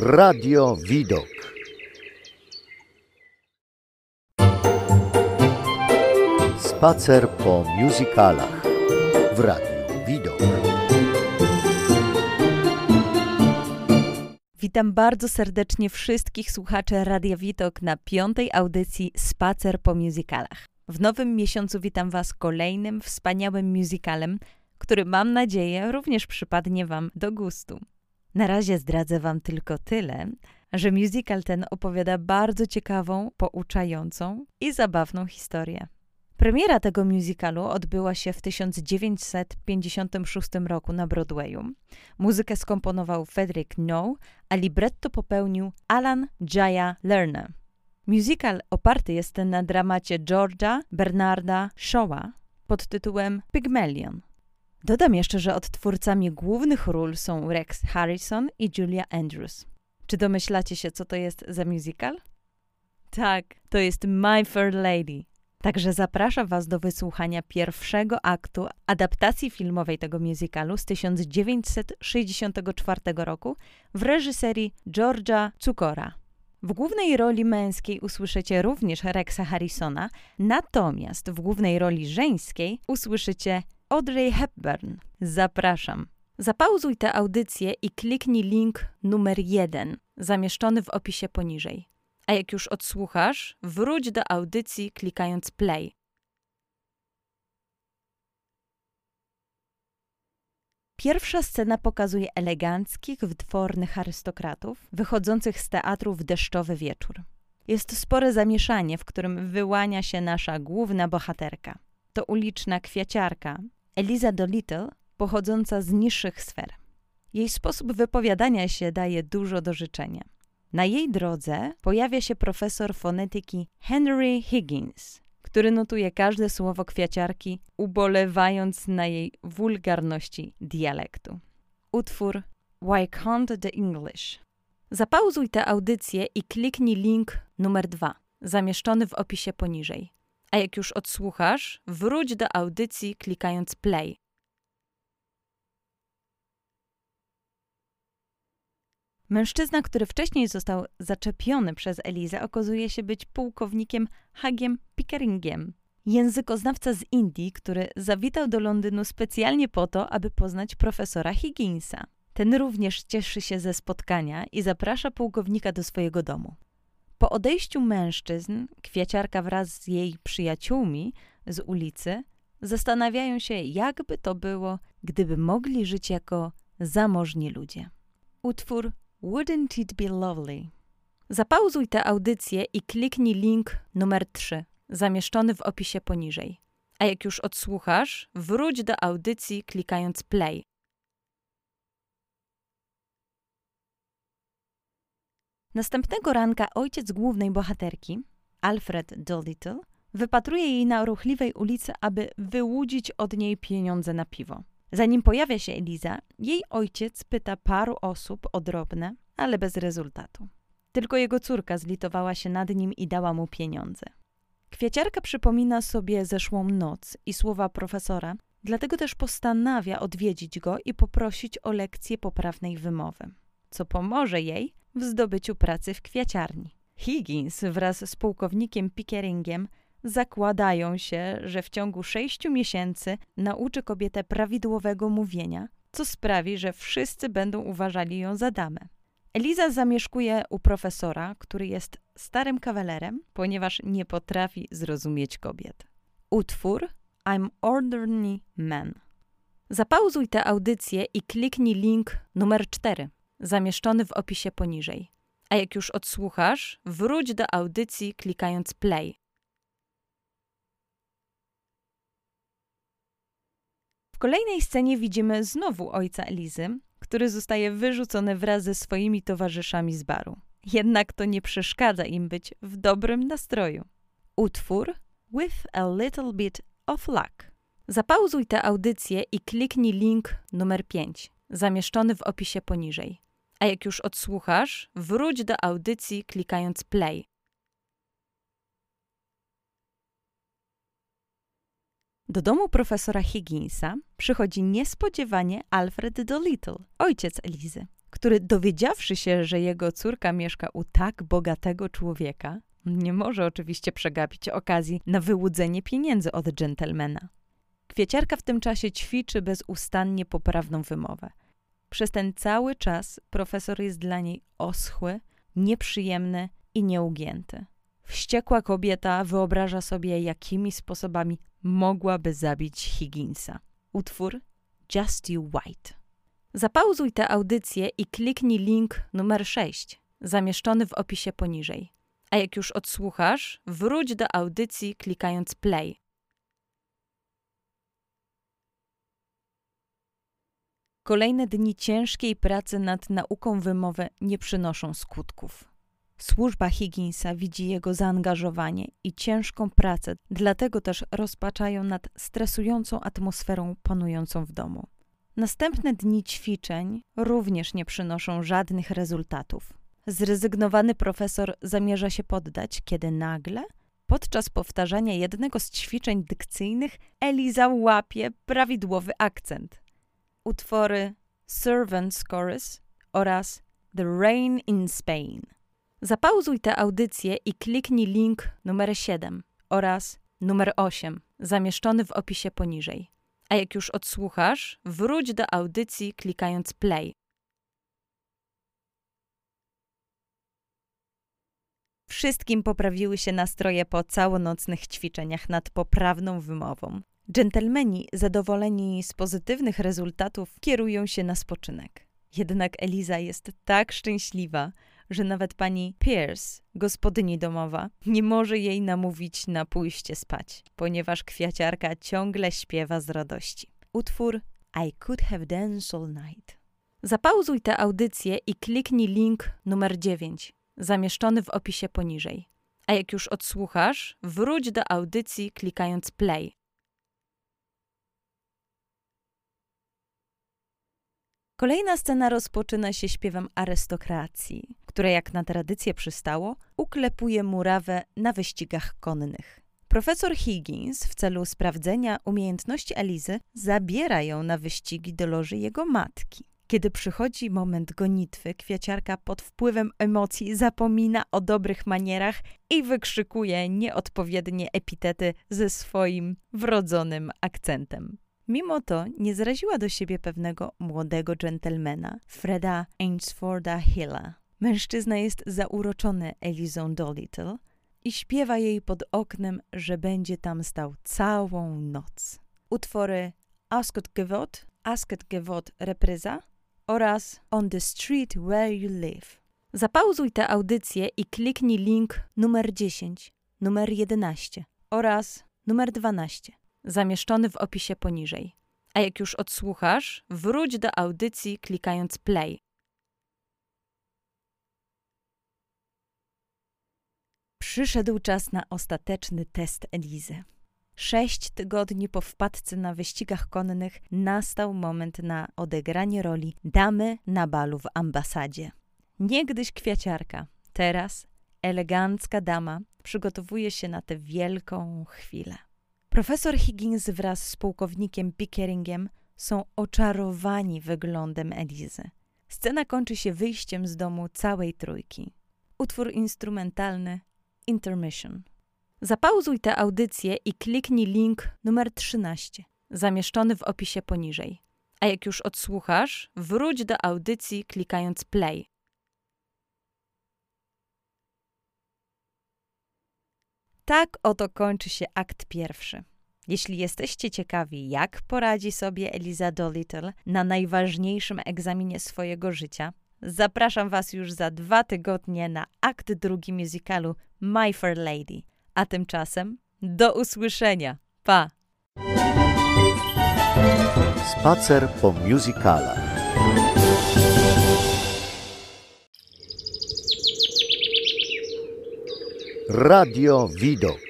Radio Widok. Spacer po musicalach w Radiu Widok. Witam bardzo serdecznie wszystkich słuchaczy Radia Widok na piątej audycji Spacer po musicalach. W nowym miesiącu witam Was kolejnym wspaniałym musicalem, który mam nadzieję również przypadnie Wam do gustu. Na razie zdradzę Wam tylko tyle, że musical ten opowiada bardzo ciekawą, pouczającą i zabawną historię. Premiera tego musicalu odbyła się w 1956 roku na Broadwayu. Muzykę skomponował Frederick No, a libretto popełnił Alan Jaya Lerner. Musical oparty jest na dramacie George'a Bernarda Shawa pod tytułem Pygmalion. Dodam jeszcze, że odtwórcami głównych ról są Rex Harrison i Julia Andrews. Czy domyślacie się, co to jest za musical? Tak, to jest My Fair Lady. Także zapraszam Was do wysłuchania pierwszego aktu adaptacji filmowej tego musicalu z 1964 roku w reżyserii George'a Cukora. W głównej roli męskiej usłyszycie również Rexa Harrisona, natomiast w głównej roli żeńskiej usłyszycie Audrey Hepburn. Zapraszam. Zapauzuj tę audycję i kliknij link numer jeden, zamieszczony w opisie poniżej. A jak już odsłuchasz, wróć do audycji klikając play. Pierwsza scena pokazuje eleganckich, wdwornych arystokratów wychodzących z teatru w deszczowy wieczór. Jest spore zamieszanie, w którym wyłania się nasza główna bohaterka. To uliczna kwiaciarka, Eliza Dolittle, pochodząca z niższych sfer. Jej sposób wypowiadania się daje dużo do życzenia. Na jej drodze pojawia się profesor fonetyki Henry Higgins, który notuje każde słowo kwiaciarki, ubolewając na jej wulgarności dialektu. Utwór Why Can't the English? Zapauzuj tę audycję i kliknij link numer dwa, zamieszczony w opisie poniżej. A jak już odsłuchasz, wróć do audycji klikając play. Mężczyzna, który wcześniej został zaczepiony przez Elizę, okazuje się być pułkownikiem Hagiem Pickeringiem, językoznawca z Indii, który zawitał do Londynu specjalnie po to, aby poznać profesora Higginsa. Ten również cieszy się ze spotkania i zaprasza pułkownika do swojego domu. Po odejściu mężczyzn, kwiaciarka wraz z jej przyjaciółmi z ulicy zastanawiają się, jakby to było, gdyby mogli żyć jako zamożni ludzie. Utwór Wouldn't It Be Lovely? Zapauzuj tę audycję i kliknij link numer 3, zamieszczony w opisie poniżej. A jak już odsłuchasz, wróć do audycji klikając play. Następnego ranka ojciec głównej bohaterki, Alfred Dolittle, wypatruje jej na ruchliwej ulicy, aby wyłudzić od niej pieniądze na piwo. Zanim pojawia się Eliza, jej ojciec pyta paru osób o drobne, ale bez rezultatu. Tylko jego córka zlitowała się nad nim i dała mu pieniądze. Kwieciarka przypomina sobie zeszłą noc i słowa profesora, dlatego też postanawia odwiedzić go i poprosić o lekcję poprawnej wymowy, co pomoże jej w zdobyciu pracy w kwiaciarni. Higgins wraz z pułkownikiem Pickeringiem zakładają się, że w ciągu sześciu miesięcy nauczy kobietę prawidłowego mówienia, co sprawi, że wszyscy będą uważali ją za damę. Eliza zamieszkuje u profesora, który jest starym kawalerem, ponieważ nie potrafi zrozumieć kobiet. Utwór I'm Ordinary Man. Zapauzuj tę audycję i kliknij link numer 4, zamieszczony w opisie poniżej. A jak już odsłuchasz, wróć do audycji klikając play. W kolejnej scenie widzimy znowu ojca Elizy, który zostaje wyrzucony wraz ze swoimi towarzyszami z baru. Jednak to nie przeszkadza im być w dobrym nastroju. Utwór With a Little Bit of Luck. Zapauzuj tę audycję i kliknij link numer 5, zamieszczony w opisie poniżej. A jak już odsłuchasz, wróć do audycji klikając play. Do domu profesora Higginsa przychodzi niespodziewanie Alfred Dolittle, ojciec Elizy. który dowiedziawszy się, że jego córka mieszka u tak bogatego człowieka, nie może oczywiście przegapić okazji na wyłudzenie pieniędzy od dżentelmena. Kwieciarka w tym czasie ćwiczy bezustannie poprawną wymowę. Przez ten cały czas profesor jest dla niej oschły, nieprzyjemny i nieugięty. Wściekła kobieta wyobraża sobie, jakimi sposobami mogłaby zabić Higginsa. Utwór Just You White. Zapauzuj tę audycję i kliknij link numer 6, zamieszczony w opisie poniżej. A jak już odsłuchasz, wróć do audycji klikając play. Kolejne dni ciężkiej pracy nad nauką wymowy nie przynoszą skutków. Służba Higginsa widzi jego zaangażowanie i ciężką pracę, dlatego też rozpaczają nad stresującą atmosferą panującą w domu. Następne dni ćwiczeń również nie przynoszą żadnych rezultatów. Zrezygnowany profesor zamierza się poddać, kiedy nagle, podczas powtarzania jednego z ćwiczeń dykcyjnych, Eliza łapie prawidłowy akcent. Utwory Servants Chorus oraz The Rain in Spain. Zapauzuj tę audycję i kliknij link numer 7 oraz numer 8 zamieszczony w opisie poniżej. A jak już odsłuchasz, wróć do audycji klikając play. Wszystkim poprawiły się nastroje po całonocnych ćwiczeniach nad poprawną wymową. Dżentelmeni, zadowoleni z pozytywnych rezultatów, kierują się na spoczynek. Jednak Eliza jest tak szczęśliwa, że nawet pani Pierce, gospodyni domowa, nie może jej namówić na pójście spać, ponieważ kwiaciarka ciągle śpiewa z radości. Utwór I Could Have Danced All Night. Zapauzuj tę audycję i kliknij link numer 9, zamieszczony w opisie poniżej. A jak już odsłuchasz, wróć do audycji klikając play. Kolejna scena rozpoczyna się śpiewem arystokracji, które jak na tradycję przystało, uklepuje murawę na wyścigach konnych. Profesor Higgins w celu sprawdzenia umiejętności Elizy zabiera ją na wyścigi do loży jego matki. Kiedy przychodzi moment gonitwy, kwiaciarka pod wpływem emocji zapomina o dobrych manierach i wykrzykuje nieodpowiednie epitety ze swoim wrodzonym akcentem. Mimo to nie zraziła do siebie pewnego młodego dżentelmena, Freda Ainsforda Hilla. Mężczyzna jest zauroczony Elizą Dolittle i śpiewa jej pod oknem, że będzie tam stał całą noc. Utwory Ascot Gewot, Ascot Gewot repryza oraz On the Street Where You Live. Zapauzuj tę audycję i kliknij link numer 10, numer 11 oraz numer 12 zamieszczony w opisie poniżej. A jak już odsłuchasz, wróć do audycji klikając play. Przyszedł czas na ostateczny test Elizy. Sześć tygodni po wpadce na wyścigach konnych nastał moment na odegranie roli damy na balu w ambasadzie. Niegdyś kwiaciarka, teraz elegancka dama przygotowuje się na tę wielką chwilę. Profesor Higgins wraz z pułkownikiem Pickeringiem są oczarowani wyglądem Elizy. Scena kończy się wyjściem z domu całej trójki. Utwór instrumentalny Intermission. Zapauzuj tę audycję i kliknij link numer 13, zamieszczony w opisie poniżej. A jak już odsłuchasz, wróć do audycji klikając play. Tak oto kończy się akt pierwszy. Jeśli jesteście ciekawi, jak poradzi sobie Eliza Dolittle na najważniejszym egzaminie swojego życia, zapraszam Was już za dwa tygodnie na akt drugi musicalu My Fair Lady. A tymczasem do usłyszenia. Pa! Spacer po musicalach. Radio Widok.